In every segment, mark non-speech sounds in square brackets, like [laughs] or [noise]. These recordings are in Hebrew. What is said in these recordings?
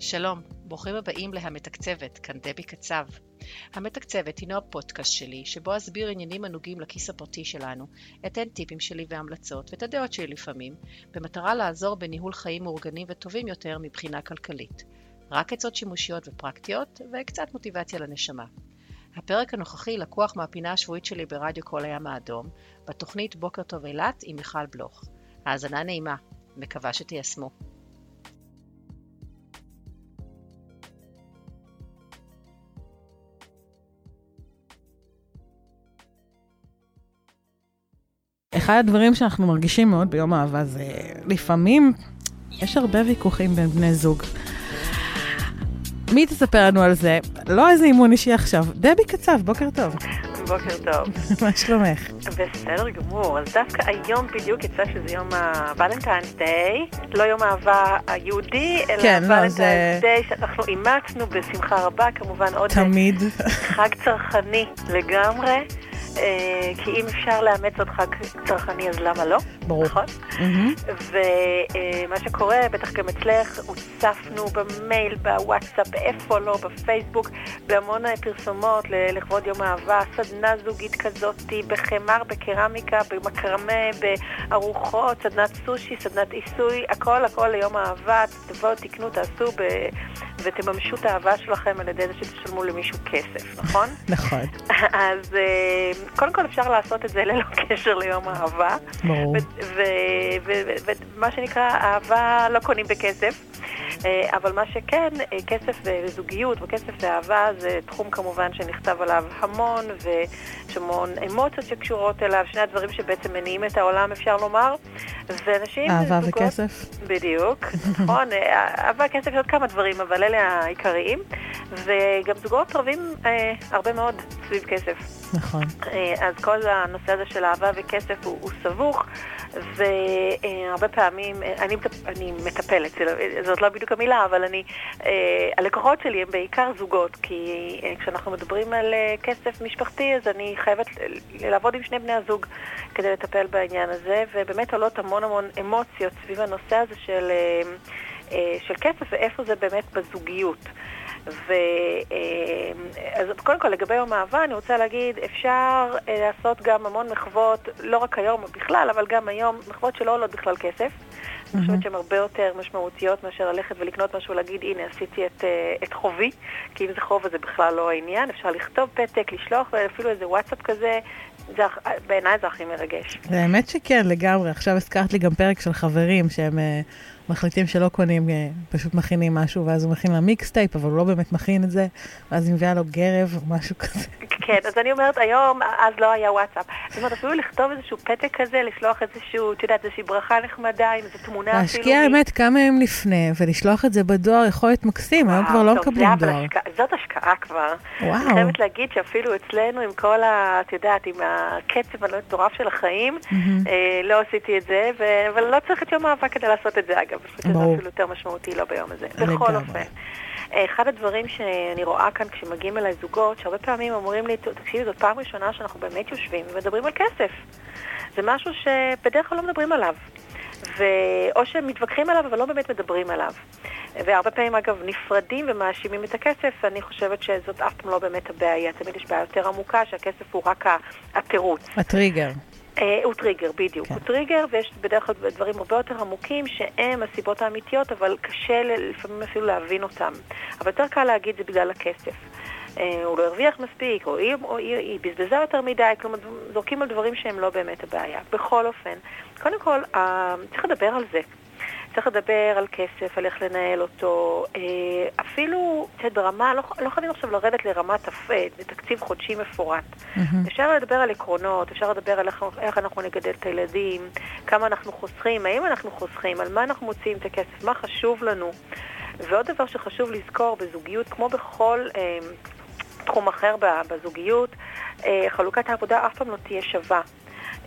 שלום, ברוכים הבאים להמתקצבת, כאן דבי קצב. המתקצבת הינו הפודקאסט שלי, שבו אסביר עניינים הנוגעים לכיס הפרטי שלנו, אתן טיפים שלי והמלצות, ואת הדעות שלי לפעמים, במטרה לעזור בניהול חיים מאורגנים וטובים יותר מבחינה כלכלית. רק עצות שימושיות ופרקטיות, וקצת מוטיבציה לנשמה. הפרק הנוכחי לקוח מהפינה השבועית שלי ברדיו כל הים האדום, בתוכנית בוקר טוב אילת עם מיכל בלוך. האזנה נעימה, מקווה שתיישמו. אחד הדברים שאנחנו מרגישים מאוד ביום אהבה זה לפעמים יש הרבה ויכוחים בין בני זוג. מי תספר לנו על זה? לא איזה אימון אישי עכשיו. דבי קצב, בוקר טוב. בוקר טוב. [laughs] מה שלומך? בסדר גמור. אז דווקא היום בדיוק יצא שזה יום הוולנטיינס דיי, לא יום האהבה היהודי, אלא כן, לא, הוולנטיינס זה- דיי שאנחנו אימצנו בשמחה רבה, כמובן עוד תמיד. חג צרכני לגמרי. אה, כי אם אפשר לאמץ חג צרכני, אז למה לא? ברור. נכון? מהמם. ומה שקורה, בטח גם אצלך, הוצפנו במייל, בוואטסאפ, איפה לא, בפייסבוק, בהמון אה, פרסומות לכבוד יום האהבה, סדנה זוגית כזאת, בחמר, בקרמיקה, במקרמה, בארוחות, סדנת סושי, סדנת עיסוי, הכל הכל ליום האהבה, תבואו, תקנו, תעשו ב... ותממשו את האהבה שלכם על ידי זה שתשלמו למישהו כסף, נכון? [laughs] נכון, אז אה, קודם כל אפשר לעשות את זה ללא [laughs] קשר ליום האהבה. ברור. ומה שנקרא, אהבה לא קונים בכסף. אה, אבל מה שכן, אה, כסף וזוגיות וכסף ואהבה זה תחום כמובן שנכתב עליו המון ויש המון אמוציות שקשורות אליו, שני הדברים שבעצם מניעים את העולם אפשר לומר. ואנשים, אהבה זוגות- וכסף? בדיוק, [laughs] נכון, אה, אהבה, כסף, יש עוד כמה דברים, אבל אלה העיקריים. וגם זוגות רבים אה, הרבה מאוד סביב כסף. נכון. אה, אז כל הנושא הזה של אהבה וכסף הוא, הוא סבוך, והרבה פעמים, אה, אני, אני מטפלת, לא- זאת לא בדיוק המילה, אבל אני, אה, הלקוחות שלי הם בעיקר זוגות, כי כשאנחנו מדברים על כסף משפחתי, אז אני חייבת לעבוד עם שני בני הזוג כדי לטפל בעניין הזה, ובאמת עולות המון המון אמוציות סביב הנושא הזה של, של כסף ואיפה זה באמת בזוגיות. ו... אה, אז קודם כל, לגבי יום האהבה, אני רוצה להגיד, אפשר אה, לעשות גם המון מחוות, לא רק היום בכלל, אבל גם היום, מחוות שלא עולות בכלל כסף. אני חושבת שהן הרבה יותר משמעותיות מאשר ללכת ולקנות משהו ולהגיד, הנה, עשיתי את, אה, את חובי, כי אם זה חוב אז זה בכלל לא העניין. אפשר לכתוב פתק, לשלוח, ואפילו איזה וואטסאפ כזה, בעיניי זה הכי מרגש. האמת שכן, לגמרי. עכשיו הזכרת לי גם פרק של חברים שהם מחליטים שלא קונים, אה, פשוט מכינים משהו, ואז הוא מכין לה mixtape, אבל הוא לא באמת מכין את זה, ואז היא מביאה לו גרב או משהו כזה. כן, אז אני אומרת, היום, אז לא היה וואטסאפ. זאת אומרת, אפילו לכתוב איזשהו פתק כזה, לשלוח איזשהו, את יודעת, איזושהי ברכה נחמדה, עם איזו תמונה אפילו. להשקיע האמת כמה ימים לפני, ולשלוח את זה בדואר יכול להיות מקסים, היום כבר לא מקבלים דואר. זאת השקעה כבר. וואו. אני חייבת להגיד שאפילו אצלנו, עם כל ה... את יודעת, עם הקצב המטורף של החיים. אה, לא עשיתי את זה. אבל לא צריך את יום האהבה כדי לעשות את זה, אגב. אני חושבת שזה ברור. אפילו יותר משמעותי לא ביום הזה. בכל אופן. אחד הדברים שאני רואה כאן כשמגיעים אליי זוגות, שהרבה פעמים אומרים לי, תקשיבי, זאת פעם ראשונה שאנחנו באמת יושבים ומדברים על כסף. זה משהו שבדרך כלל לא מדברים עליו. ו... או שהם מתווכחים עליו, אבל לא באמת מדברים עליו. והרבה פעמים, אגב, נפרדים ומאשימים את הכסף, ואני חושבת שזאת אף פעם לא באמת הבעיה. תמיד יש בעיה יותר עמוקה, שהכסף הוא רק התירוץ. הטריגר. אה, הוא טריגר, בדיוק. כן. הוא טריגר, ויש בדרך כלל דברים הרבה יותר עמוקים שהם הסיבות האמיתיות, אבל קשה לפעמים אפילו להבין אותם. אבל יותר קל להגיד זה בגלל הכסף. אה, הוא לא הרוויח מספיק, או היא, או היא, היא בזבזה יותר מדי, כלומר זורקים על דברים שהם לא באמת הבעיה. בכל אופן, קודם כל, אה, צריך לדבר על זה. צריך לדבר על כסף, על איך לנהל אותו, אה, אפילו, את יודעת, ברמה, לא, לא חייבים עכשיו לרדת לרמת הפ- אה, תקציב חודשי מפורט. מהמם. אפשר לדבר על עקרונות, אפשר לדבר על איך, איך אנחנו נגדל את הילדים, כמה אנחנו חוסכים, האם אנחנו חוסכים, על מה אנחנו מוציאים את הכסף, מה חשוב לנו. ועוד דבר שחשוב לזכור בזוגיות, כמו בכל אה, תחום אחר בזוגיות, אה, חלוקת העבודה אף פעם לא תהיה שווה.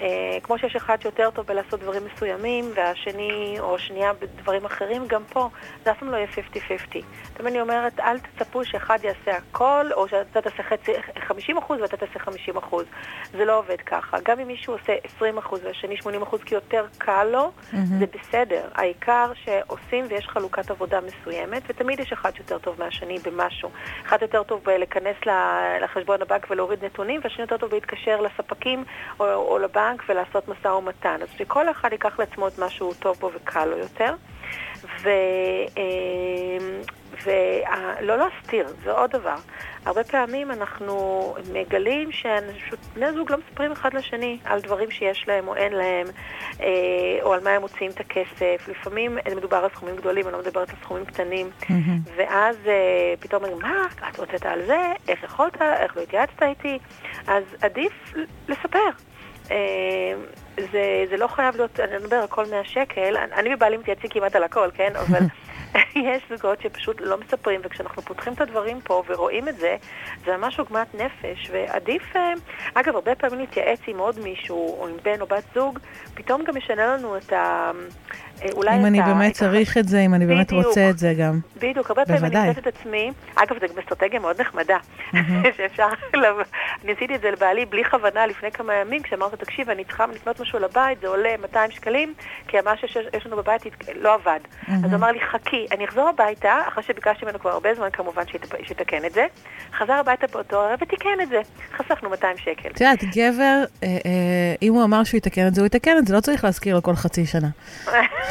אה, כמו שיש אחד שיותר טוב בלעשות דברים מסוימים, והשני או שנייה בדברים אחרים, גם פה זה אף פעם לא יהיה 50-50. תמיד אני אומרת, אל תצפו שאחד יעשה הכל, או שאתה תעשה חצי, 50% ואתה תעשה 50%. זה לא עובד ככה. גם אם מישהו עושה 20% והשני 80% כי יותר קל לו, mm-hmm. זה בסדר. העיקר שעושים ויש חלוקת עבודה מסוימת, ותמיד יש אחד שיותר טוב מהשני במשהו. אחד יותר טוב בלהיכנס לחשבון הבנק ולהוריד נתונים, והשני יותר טוב להתקשר לספקים או, או לבנק ולעשות משא ומתן. אז שכל אחד ייקח לעצמו את מה שהוא טוב בו וקל לו יותר. ו... אמ, ולא להסתיר, זה עוד דבר. הרבה פעמים אנחנו מגלים שבני זוג לא מספרים אחד לשני על דברים שיש להם או אין להם, אה, או על מה הם מוציאים את הכסף. לפעמים מדובר על סכומים גדולים, אני לא מדברת על סכומים קטנים. ואז אה, פתאום אומרים, מה, את הוצאת על זה? איך יכולת? איך לא התייעצת איתי? אז עדיף לספר. אה, זה, זה לא חייב להיות, אני מדבר על כל 100 שקל, אני ובעלי מתייעצים כמעט על הכל, כן? אבל [laughs] יש זוגות שפשוט לא מספרים, וכשאנחנו פותחים את הדברים פה ורואים את זה, זה ממש עוגמת נפש, ועדיף, אה, אגב, הרבה פעמים להתייעץ עם עוד מישהו, או עם בן או בת זוג, פתאום גם משנה לנו את ה... אה, אולי אם אני באמת צריך את זה, אם אני באמת רוצה את זה גם. בדיוק, הרבה פעמים אני חושבת את עצמי, אגב, זו גם אסטרטגיה מאוד נחמדה, [laughs] שאפשר, אני עשיתי את זה לבעלי בלי כוונה לפני כמה ימים, כשאמרת, תקשיב, אני צריכה לקנות משהו לבית, זה עולה 200 שקלים, כי מה שיש לנו בבית לא עבד. אז הוא אמר לי, חכי, אני אחזור הביתה, אחרי שביקשתי ממנו כבר הרבה זמן כמובן שיתקן את זה, חזר הביתה באותו ערב ותיקן את זה. חסכנו 200 שקל. את יודעת, גבר, אה, אה, אם הוא אמר שהוא יתקן את זה, הוא יתקן את זה, לא צריך להזכיר לו כל חצי שנה. [laughs]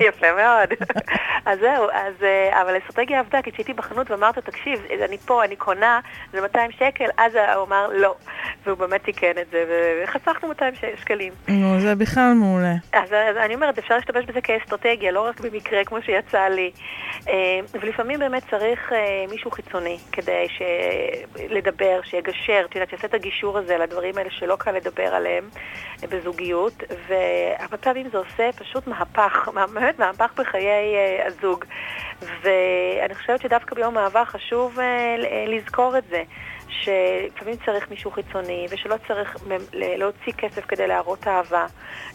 [laughs] יפה מאוד. [laughs] אז זהו, אז, אה, אבל האסטרטגיה עבדה, כי כשהייתי בחנות ואמרת, תקשיב, אני פה, אני קונה, זה 200 שקל, אז הוא אמר לא. והוא באמת תיקן את זה, וחסכנו 200 שקלים. נו, זה בכלל מעולה. אז, אז אני אומרת, אפשר להשתמש בזה כאסטרטגיה, לא רק במקרה כמו שיצא לי. אה, ולפעמים באמת צריך אה, מישהו חיצוני כדי לדבר, שיגשר, את יודעת, שיעשה את הגישור הזה לדברים האלה שלא קל לדבר עליהם בזוגיות, והרבה פעמים זה עושה פשוט מהפך, באמת מהפך בחיי הזוג. ואני חושבת שדווקא ביום אהבה חשוב לזכור את זה. שלפעמים צריך מישהו חיצוני, ושלא צריך להוציא כסף כדי להראות אהבה.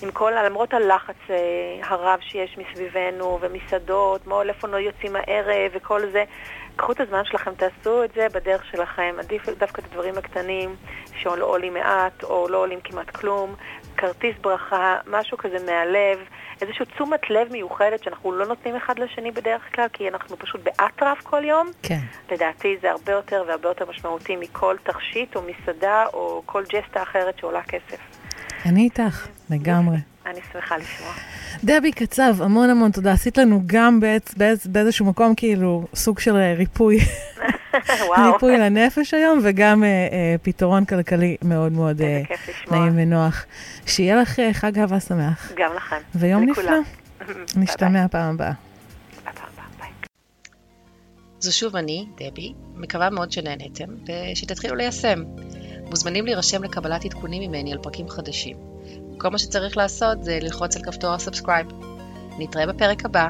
עם כל, למרות הלחץ אה, הרב שיש מסביבנו, ומסעדות, מה, איפה לא יוצאים הערב וכל זה, קחו את הזמן שלכם, תעשו את זה בדרך שלכם. עדיף דווקא את הדברים הקטנים, שלא עולים מעט, או לא עולים כמעט כלום. כרטיס ברכה, משהו כזה מהלב. איזושהי תשומת לב מיוחדת שאנחנו לא נותנים אחד לשני בדרך כלל, כי אנחנו פשוט באטרף כל יום. כן. לדעתי זה הרבה יותר והרבה יותר משמעותי מכל תכשיט או מסעדה או כל ג'סטה אחרת שעולה כסף. אני איתך, לגמרי. אני שמחה לשמוע. דבי קצב, המון המון תודה. עשית לנו גם באיז, באיז, באיזשהו מקום כאילו סוג של אה, [laughs] [laughs] ריפוי. ריפוי לנפש היום, וגם אה, אה, פתרון כלכלי מאוד מאוד אה, נעים ונוח. שיהיה לך אה, חג אהבה שמח. גם לכם. ויום נפלא. [laughs] נשתמע פעם הבאה. זו שוב אני, דבי, מקווה מאוד שנהנתם, ושתתחילו ליישם. מוזמנים להירשם לקבלת עדכונים ממני על פרקים חדשים. כל מה שצריך לעשות זה ללחוץ על כפתור ה subscribe. נתראה בפרק הבא.